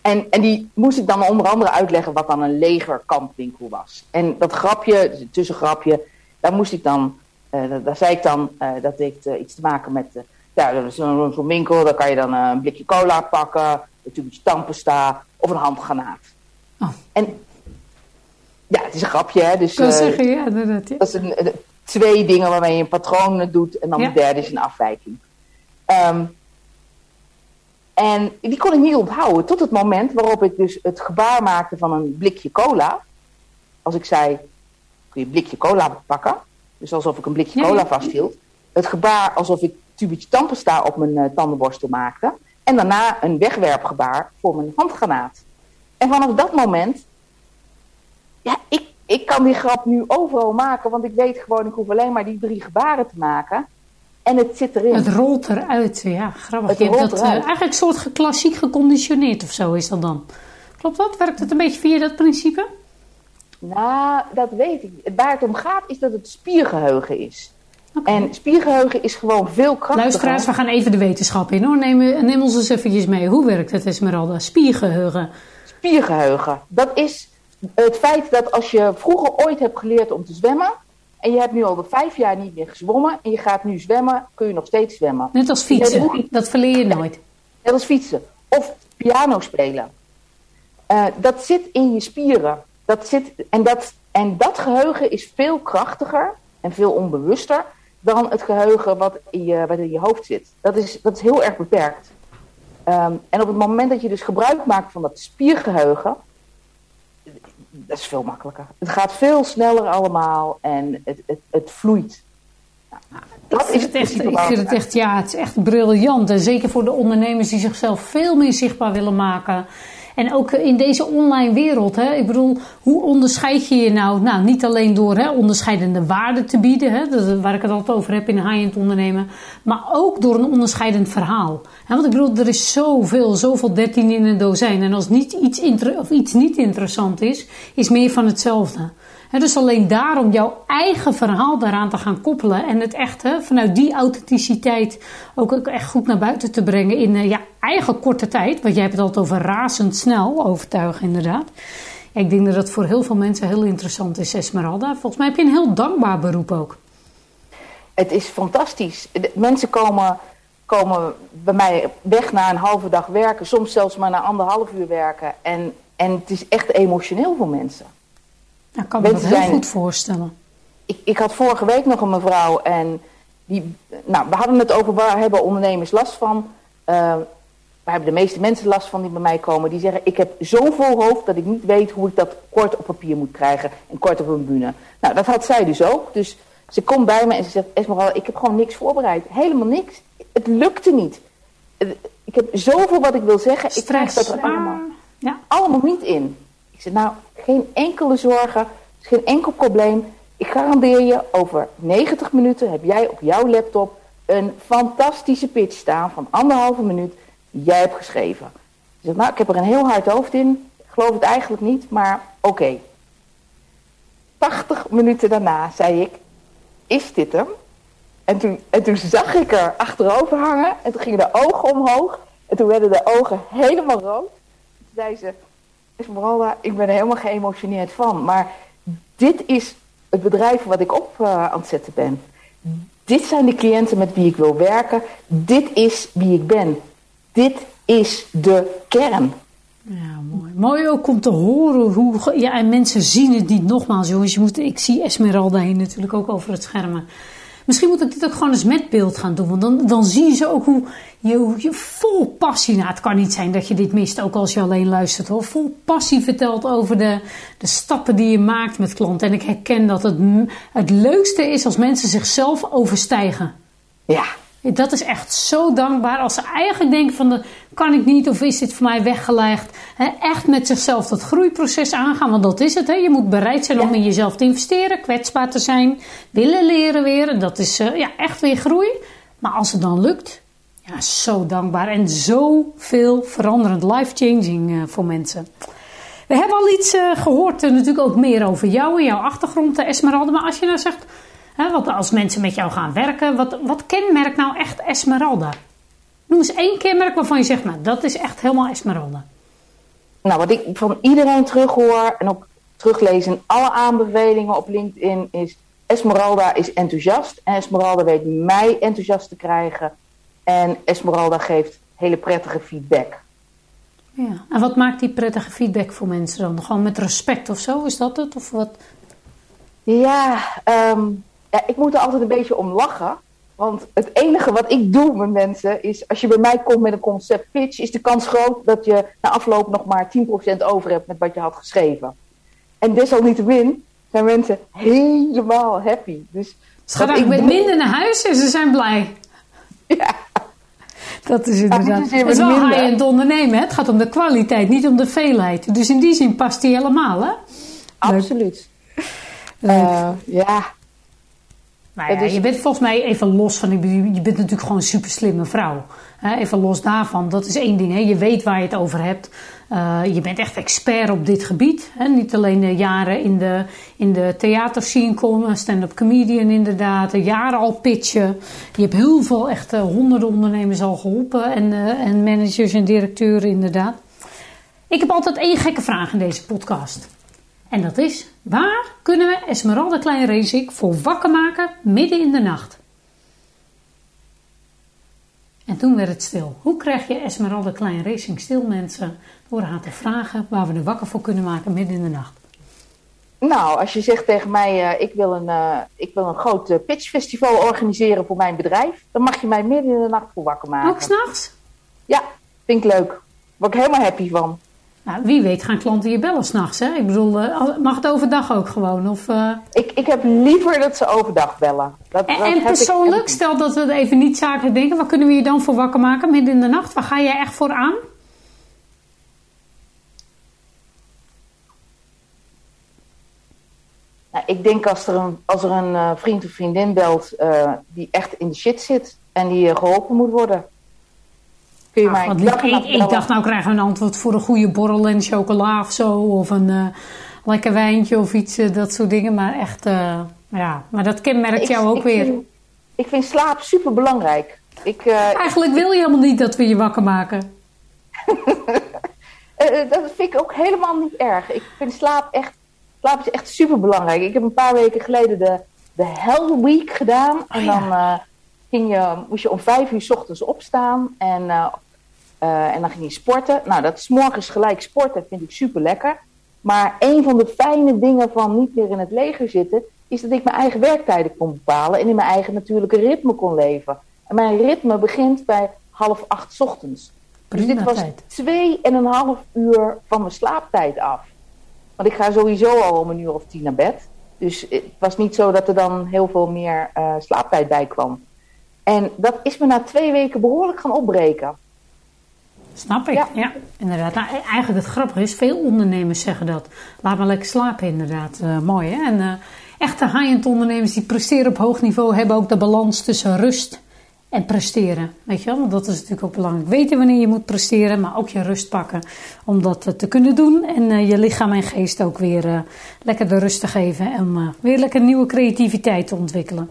En, en die moest ik dan onder andere uitleggen wat dan een legerkampwinkel was. En dat grapje, dus een tussengrapje, daar moest ik dan, uh, daar zei ik dan dat ik iets te maken met ja, dat is zo'n winkel, daar kan je dan eh, een blikje cola pakken, een tubetje tandpasta of een handgranaat. Oh. En ja, het is een grapje, hè. Dus, kan uh, zeggen, ja, inderdaad. Dat is een, twee dingen waarmee je een patroon doet en dan de derde is een afwijking. Um, en die kon ik niet onthouden tot het moment waarop ik dus het gebaar maakte van een blikje cola. Als ik zei, kun je een blikje cola pakken? Dus alsof ik een blikje cola vasthield. Het gebaar alsof ik tubetje tandpasta op mijn uh, tandenborstel maakte. En daarna een wegwerpgebaar voor mijn handgranaat. En vanaf dat moment, ja, ik, ik kan die grap nu overal maken, want ik weet gewoon, ik hoef alleen maar die drie gebaren te maken. En het zit erin. Het rolt eruit, ja, grappig. Het je hebt dat uh, eigenlijk een soort klassiek geconditioneerd of zo is dat dan. Klopt dat? Werkt het een beetje via dat principe? Nou, dat weet ik. Waar het om gaat is dat het spiergeheugen is. En spiergeheugen is gewoon veel krachtiger. Luisteraars, we gaan even de wetenschap in hoor. Neem, neem ons eens eventjes mee. Hoe werkt het Esmeralda? Spiergeheugen. Spiergeheugen. Dat is het feit dat als je vroeger ooit hebt geleerd om te zwemmen... en je hebt nu al de vijf jaar niet meer gezwommen... en je gaat nu zwemmen, kun je nog steeds zwemmen. Net als fietsen. Dat verleer je nooit. Net als fietsen. Of piano spelen. Uh, dat zit in je spieren. Dat zit, en, dat, en dat geheugen is veel krachtiger en veel onbewuster dan het geheugen wat in je, wat in je hoofd zit. Dat is, dat is heel erg beperkt. Um, en op het moment dat je dus gebruik maakt van dat spiergeheugen, dat is veel makkelijker. Het gaat veel sneller allemaal en het, het, het vloeit. Nou, dat is het echt, ik vind het echt, ja, het is echt briljant. En zeker voor de ondernemers die zichzelf veel meer zichtbaar willen maken. En ook in deze online wereld, hè, ik bedoel, hoe onderscheid je je nou? Nou, niet alleen door hè, onderscheidende waarden te bieden, hè, dat, waar ik het altijd over heb in high-end ondernemen, maar ook door een onderscheidend verhaal. Hè, want ik bedoel, er is zoveel, zoveel dertien in een dozijn. En als niet iets, of iets niet interessant is, is meer van hetzelfde dus alleen daarom jouw eigen verhaal daaraan te gaan koppelen en het echt vanuit die authenticiteit ook, echt goed naar buiten te brengen in uh, ja, eigen korte tijd. Want jij hebt het altijd over razendsnel overtuigen, inderdaad. ik denk dat dat voor heel veel mensen heel interessant is, Esmeralda. Volgens mij heb je een heel dankbaar beroep ook. Het is fantastisch. mensen komen, komen bij mij weg na een halve dag werken, soms zelfs maar na anderhalf uur werken. En, en het is echt emotioneel voor mensen. Ik kan me dat heel goed voorstellen. Ik, ik had vorige week nog een mevrouw en die, nou, we hadden het over waar hebben ondernemers last van. Uh, waar hebben de meeste mensen last van die bij mij komen. Die zeggen, ik heb zo'n vol hoofd dat ik niet weet hoe ik dat kort op papier moet krijgen. En kort op een bühne. Nou, dat had zij dus ook. Dus ze komt bij me en ze zegt, Esmeralda, ik heb gewoon niks voorbereid. Helemaal niks. Het lukte niet. Ik heb zoveel wat ik wil zeggen. Stress. Ik krijg dat er allemaal, ja. allemaal niet in. Ik zeg, nou, geen enkele zorgen, geen enkel probleem. Ik garandeer je, over 90 minuten heb jij op jouw laptop een fantastische pitch staan van anderhalve minuut die jij hebt geschreven. Ik zeg, nou, ik heb er een heel hard hoofd in. Ik geloof het eigenlijk niet, maar oké. 80 minuten daarna zei ik, is dit hem? En toen, en toen zag ik er achterover hangen en toen gingen de ogen omhoog. En toen werden de ogen helemaal rood. Toen zei ze, Esmeralda, ik ben er helemaal geëmotioneerd van. Maar dit is het bedrijf wat ik op uh, aan het zetten ben. Dit zijn de cliënten met wie ik wil werken. Dit is wie ik ben. Dit is de kern. Ja, mooi. Mooi ook om te horen hoe. Ja, en mensen zien het niet nogmaals, jongens. Je moet, ik zie Esmeralda hier natuurlijk ook over het schermen. Misschien moet ik dit ook gewoon eens met beeld gaan doen. Want dan, dan zie je ook hoe je, hoe je vol passie. Nou, het kan niet zijn dat je dit mist, ook als je alleen luistert hoor. Vol passie vertelt over de, de stappen die je maakt met klanten. En ik herken dat het, het leukste is als mensen zichzelf overstijgen. Ja, dat is echt zo dankbaar als ze eigenlijk denken van, de, kan ik niet of is dit voor mij weggelegd. echt met zichzelf dat groeiproces aangaan, want dat is het. Je moet bereid zijn om in jezelf te investeren, kwetsbaar te zijn, willen leren weer. Dat is uh, ja, echt weer groei. Maar als het dan lukt, ja, zo dankbaar en zoveel veranderend, life-changing uh, voor mensen. We hebben al iets uh, gehoord, natuurlijk ook meer over jou en jouw achtergrond, Esmeralda. Maar als je nou zegt, want als mensen met jou gaan werken, wat, wat kenmerkt nou echt Esmeralda? Noem eens één kenmerk waarvan je zegt, nou dat is echt helemaal Esmeralda. Nou, wat ik van iedereen terughoor en ook teruglees in alle aanbevelingen op LinkedIn is... Esmeralda is enthousiast en Esmeralda weet mij enthousiast te krijgen. En Esmeralda geeft hele prettige feedback. Ja, en wat maakt die prettige feedback voor mensen dan? Gewoon met respect of zo, is dat het? Of wat? Ja, um, ja, ik moet er altijd een beetje om lachen. Want het enige wat ik doe met mensen is, als je bij mij komt met een concept pitch, is de kans groot dat je na afloop nog maar 10% over hebt met wat je had geschreven. En desalniettemin zijn mensen helemaal happy. Dus Schat, ik ben minder naar huis en ze zijn blij. Ja. Dat is inderdaad. Ja, het is wel high-end ondernemen. Hè? Het gaat om de kwaliteit, niet om de veelheid. Dus in die zin past die helemaal, hè? Absoluut. Uh, ja, nou ja, je bent volgens mij even los van, je bent natuurlijk gewoon een super slimme vrouw. Even los daarvan, dat is één ding. Hè? Je weet waar je het over hebt. Uh, je bent echt expert op dit gebied. Hè? Niet alleen de jaren in de, in de theaterscene komen, stand-up comedian inderdaad, jaren al pitchen. Je hebt heel veel, echt uh, honderden ondernemers al geholpen en, uh, en managers en directeuren inderdaad. Ik heb altijd één gekke vraag in deze podcast. En dat is, waar kunnen we Esmeralda Klein Racing voor wakker maken midden in de nacht? En toen werd het stil. Hoe krijg je Esmeralda Klein Racing stil, mensen? Door haar te vragen waar we er wakker voor kunnen maken midden in de nacht. Nou, als je zegt tegen mij, uh, ik, wil een, uh, ik wil een groot uh, pitchfestival organiseren voor mijn bedrijf, dan mag je mij midden in de nacht voor wakker maken. Ook s'nachts? Ja, vind ik leuk. Word ik helemaal happy van. Nou, wie weet gaan klanten je bellen s'nachts, hè? Ik bedoel, uh, mag het overdag ook gewoon? Of, uh... ik, ik heb liever dat ze overdag bellen. Dat, en, dat en persoonlijk, ik... stel dat we het even niet zakelijk denken, wat kunnen we je dan voor wakker maken midden in de nacht? Waar ga jij echt voor aan? Nou, ik denk als er een, als er een uh, vriend of vriendin belt die echt in de shit zit en die geholpen moet worden Kun je mij ik, ik, ik, dacht, nou krijgen we een antwoord voor een goede borrel en chocola of zo. Of een uh, lekker wijntje of iets, uh, dat soort dingen. Maar echt, uh, ja. Maar dat kenmerkt jou ook weer. Vind, ik vind slaap super belangrijk. Ik, Eigenlijk wil je helemaal niet dat we je wakker maken. dat vind ik ook helemaal niet erg. Ik vind slaap echt, slaap is echt super belangrijk. Ik heb een paar weken geleden de, de Hell Week gedaan. En oh, dan ging je, moest je om vijf uur s ochtends opstaan. En uh, en dan ging hij sporten. Nou, dat is morgens gelijk sporten vind ik super lekker. Maar een van de fijne dingen van niet meer in het leger zitten, is dat ik mijn eigen werktijden kon bepalen en in mijn eigen natuurlijke ritme kon leven. En mijn ritme begint bij half acht ochtends. dus dit was twee en een half uur van mijn slaaptijd af. Want ik ga sowieso al om een uur of tien naar bed. Dus het was niet zo dat er dan heel veel meer uh, slaaptijd bij kwam. En dat is me na twee weken behoorlijk gaan opbreken. Snap ik, ja. inderdaad. Nou, e- eigenlijk het grappige is, veel ondernemers zeggen dat. Laat maar lekker slapen, inderdaad. Uh, mooi, hè? En uh, echte high-end ondernemers die presteren op hoog niveau... hebben ook de balans tussen rust en presteren. Weet je wel? Want dat is natuurlijk ook belangrijk. Weten wanneer je moet presteren, maar ook je rust pakken... om dat uh, te kunnen doen. En je lichaam en geest ook weer lekker de rust te geven... en weer lekker nieuwe creativiteit te ontwikkelen.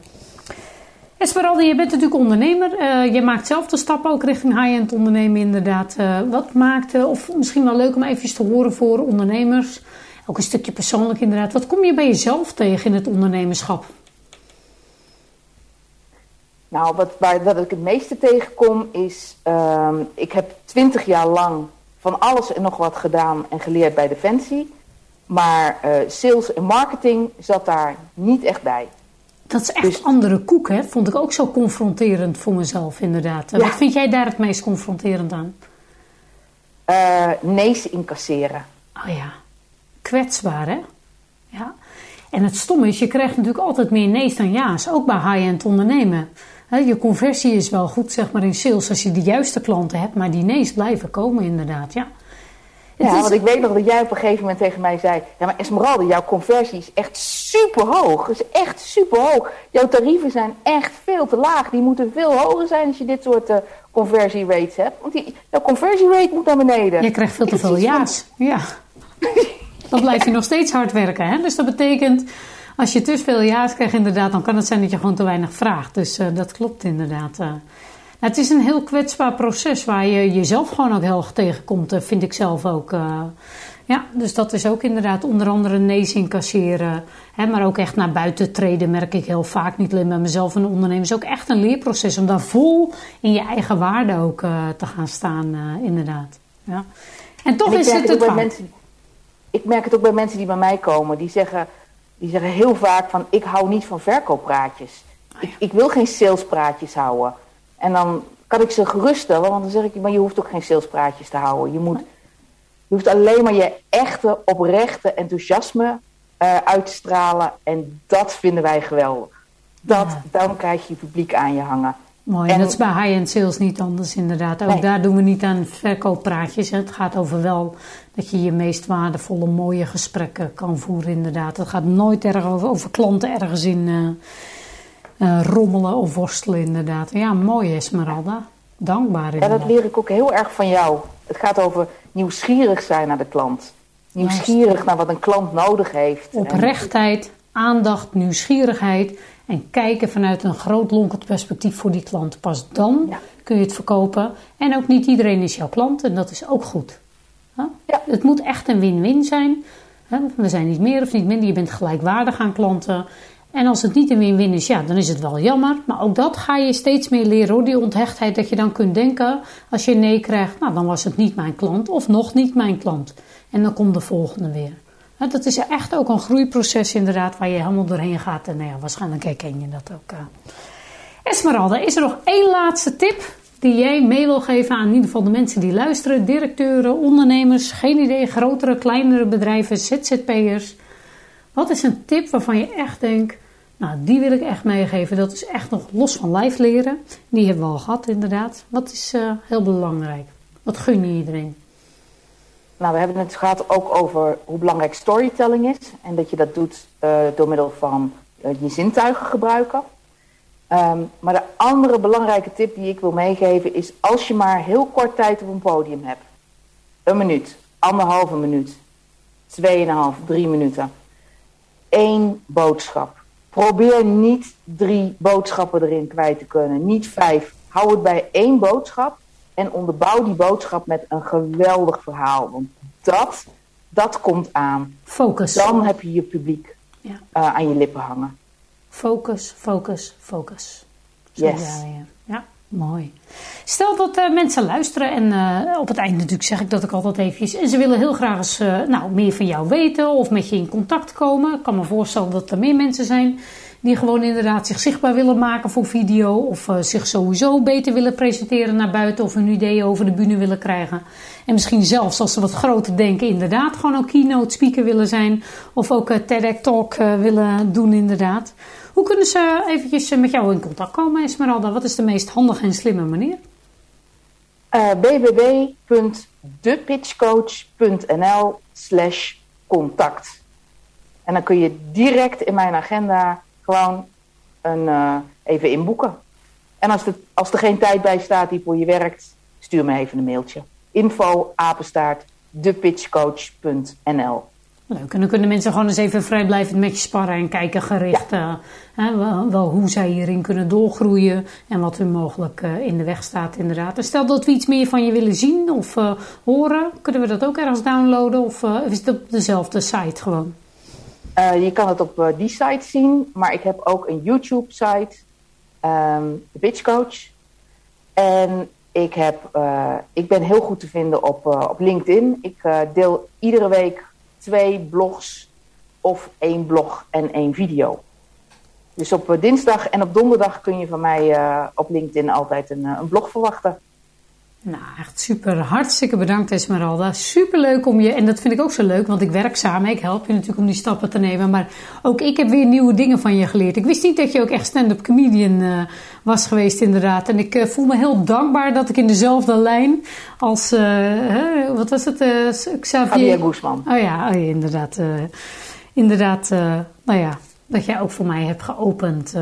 Esmeralda, je bent natuurlijk ondernemer. Uh, je maakt zelf de stap ook richting high-end ondernemen inderdaad. Uh, wat maakt, of misschien wel leuk om even te horen voor ondernemers... ook een stukje persoonlijk inderdaad. Wat kom je bij jezelf tegen in het ondernemerschap? Nou, wat, ik het meeste tegenkom is... Uh, ik heb twintig jaar lang van alles en nog wat gedaan en geleerd bij Defensie... Maar uh, sales en marketing zat daar niet echt bij. Dat is echt dus, andere koek, hè? Vond ik ook zo confronterend voor mezelf, inderdaad. Ja. Wat vind jij daar het meest confronterend aan? Uh, nee's incasseren. Oh ja, kwetsbaar, hè? Ja. En het stomme is, je krijgt natuurlijk altijd meer nee's dan ja's. Ook bij high-end ondernemen. Je conversie is wel goed, zeg maar, in sales als je de juiste klanten hebt. Maar die nee's blijven komen, inderdaad, ja. Ja, want ik weet nog dat jij op een gegeven moment tegen mij zei... Ja, maar Esmeralda, jouw conversie is echt super hoog. is echt super hoog. Jouw tarieven zijn echt veel te laag. Die moeten veel hoger zijn als je dit soort uh, conversierates hebt. Want die, jouw conversierate moet naar beneden. Je krijgt veel te veel ja's. Ja. Dan blijf je nog steeds hard werken. Hè? Dus dat betekent... Als je te veel ja's krijgt inderdaad... dan kan het zijn dat je gewoon te weinig vraagt. Dus uh, dat klopt inderdaad. Uh. Het is een heel kwetsbaar proces waar je jezelf gewoon ook heel erg tegenkomt, eh, vind ik zelf ook. Uh, ja, dus dat is ook inderdaad onder andere nees incasseren. Hè, maar ook echt naar buiten treden merk ik heel vaak. Niet alleen bij mezelf en ondernemen. Het is ook echt een leerproces om daar vol in je eigen waarde ook uh, te gaan staan, uh, inderdaad. Ja. En toch en is het het, mensen, Ik merk het ook bij mensen die bij mij komen. Die zeggen, die zeggen heel vaak van ik hou niet van verkooppraatjes. Oh ja. ik, ik wil geen salespraatjes houden. En dan kan ik ze geruststellen, want dan zeg ik, maar je hoeft ook geen salespraatjes te houden. Je, moet, je hoeft alleen maar je echte, oprechte enthousiasme uh, uit te stralen. En dat vinden wij geweldig. Dat, Dan krijg je publiek aan je hangen. Mooi, en dat is bij high-end sales niet anders inderdaad. Ook daar doen we niet aan verkooppraatjes. Het gaat over wel dat je je meest waardevolle, mooie gesprekken kan voeren inderdaad. Het gaat nooit erg over, over klanten ergens in... Uh, uh, rommelen of worstelen inderdaad. Ja, mooi Esmeralda. Dankbaar inderdaad. Ja, dat leer ik ook heel erg van jou. Het gaat over nieuwsgierig zijn naar de klant. Nieuwsgierig naar wat een klant nodig heeft. Oprechtheid, aandacht, nieuwsgierigheid. En kijken vanuit een groot lonkend perspectief voor die klant. Pas dan kun je het verkopen. En ook niet iedereen is jouw klant en dat is ook goed. Ja. Het moet echt een win-win zijn. We zijn niet meer of niet minder. Je bent gelijkwaardig aan klanten. En als het niet een win-win is, ja, dan is het wel jammer. Maar ook dat ga je steeds meer leren hoor. Die onthechtheid dat je dan kunt denken, als je nee krijgt, nou dan was het niet mijn klant of nog niet mijn klant. En dan komt de volgende weer. dat is echt ook een groeiproces inderdaad waar je helemaal doorheen gaat. En nou ja, waarschijnlijk herken je dat ook. Uh. Esmeralda, is er nog één laatste tip die jij mee wil geven aan in ieder geval de mensen die luisteren? Directeuren, ondernemers, geen idee, grotere, kleinere bedrijven, ZZP'ers. Wat is een tip waarvan je echt denkt, nou, die wil ik echt meegeven. Dat is echt nog los van live leren. Die hebben we al gehad, inderdaad. Wat is uh, heel belangrijk? Wat gun je iedereen? Nou, we hebben het gehad ook over hoe belangrijk storytelling is. En dat je dat doet uh, door middel van uh, je zintuigen gebruiken. Um, maar de andere belangrijke tip die ik wil meegeven is als je maar heel kort tijd op een podium hebt. Een minuut, anderhalve minuut, tweeënhalf, drie minuten. Eén boodschap Probeer niet drie boodschappen erin kwijt te kunnen, niet vijf. Hou het bij één boodschap en onderbouw die boodschap met een geweldig verhaal. Want dat, dat komt aan. Focus. Dan heb je je publiek ja. uh, aan je lippen hangen. Focus, focus, focus. Zo yes. Ja. Mooi. Stel dat uh, mensen luisteren en uh, op het eind natuurlijk zeg ik dat ik altijd eventjes... en ze willen heel graag eens uh, nou, meer van jou weten of met je in contact komen. Ik kan me voorstellen dat er meer mensen zijn die gewoon inderdaad zich zichtbaar willen maken voor video... of zich sowieso beter willen presenteren naar buiten of hun ideeën over de bühne willen krijgen. En misschien zelfs als ze wat groter denken inderdaad gewoon ook keynote speaker willen zijn... of ook TEDx Talk willen doen inderdaad... Hoe kunnen ze eventjes eh, met jou in contact komen, Esmeralda? Wat is de meest handige en slimme manier? Uh, www.depitchcoach.nl slash contact. En dan kun je direct in mijn agenda gewoon een, uh, even inboeken. En als, als er geen tijd bij staat die voor je werkt, stuur me even een mailtje. Info apenstaart depitchcoach.nl Leuk. En dan kunnen mensen gewoon eens even vrijblijvend met je sparren en kijken gericht ja. hè, wel, wel, hoe zij hierin kunnen doorgroeien en wat hun mogelijk in de weg staat inderdaad. En stel dat we iets meer van je willen zien of horen, kunnen we dat ook ergens downloaden of is het op dezelfde site gewoon? je kan het op die site zien, maar ik heb ook een YouTube-site, um, de Bitch Coach. En ik, heb, ik ben heel goed te vinden op, op LinkedIn. Ik deel iedere week twee blogs of één blog en één video. Dus op dinsdag en op donderdag kun je van mij op LinkedIn altijd een, een blog verwachten. Nou, echt super. Hartstikke bedankt Esmeralda. Super leuk om je, en dat vind ik ook zo leuk, want ik werk samen. Ik help je natuurlijk om die stappen te nemen. Maar ook ik heb weer nieuwe dingen van je geleerd. Ik wist niet dat je ook echt stand-up comedian uh, was geweest inderdaad. En ik uh, voel me heel dankbaar dat ik in dezelfde lijn als, uh, wat was het? Xavier Javier Guzman. Oh ja, oh ja inderdaad. inderdaad, nou ja, dat jij ook voor mij hebt geopend.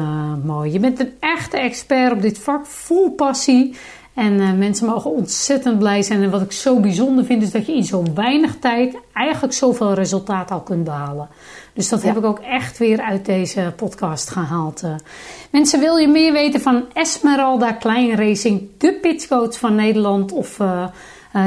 mooi. Je bent een echte expert op dit vak, vol passie. En uh, mensen mogen ontzettend blij zijn. En wat ik zo bijzonder vind, is dat je in zo weinig tijd eigenlijk zoveel resultaat al kunt behalen. Dus dat heb ik ook echt weer uit deze podcast gehaald. Uh. Mensen, wil je meer weten van Esmeralda Klein Racing, de pitchcoach van Nederland? Of uh,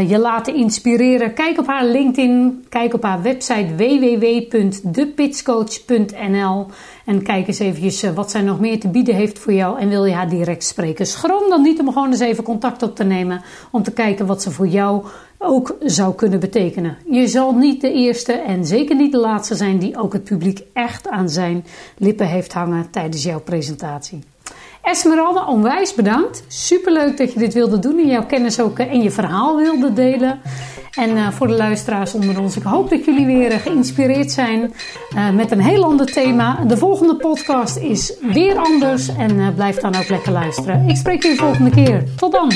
je laten inspireren? Kijk op haar LinkedIn, kijk op haar website www.depitchcoach.nl. En kijk eens eventjes eh, wat zij nog meer te bieden heeft voor jou. En wil je haar direct spreken? Schroom dan niet om gewoon eens even contact op te nemen. Om te kijken wat ze voor jou ook zou kunnen betekenen. Je zal niet de eerste en zeker niet de laatste zijn die ook het publiek echt aan zijn lippen heeft hangen tijdens jouw presentatie. Esmeralda, onwijs bedankt. Superleuk dat je dit wilde doen en jouw kennis ook en je verhaal wilde delen. En uh, voor de luisteraars onder ons, ik hoop dat jullie weer geïnspireerd zijn uh, met een heel ander thema. De volgende podcast is weer anders en blijf dan ook lekker luisteren. Ik spreek jullie de volgende keer. Tot dan.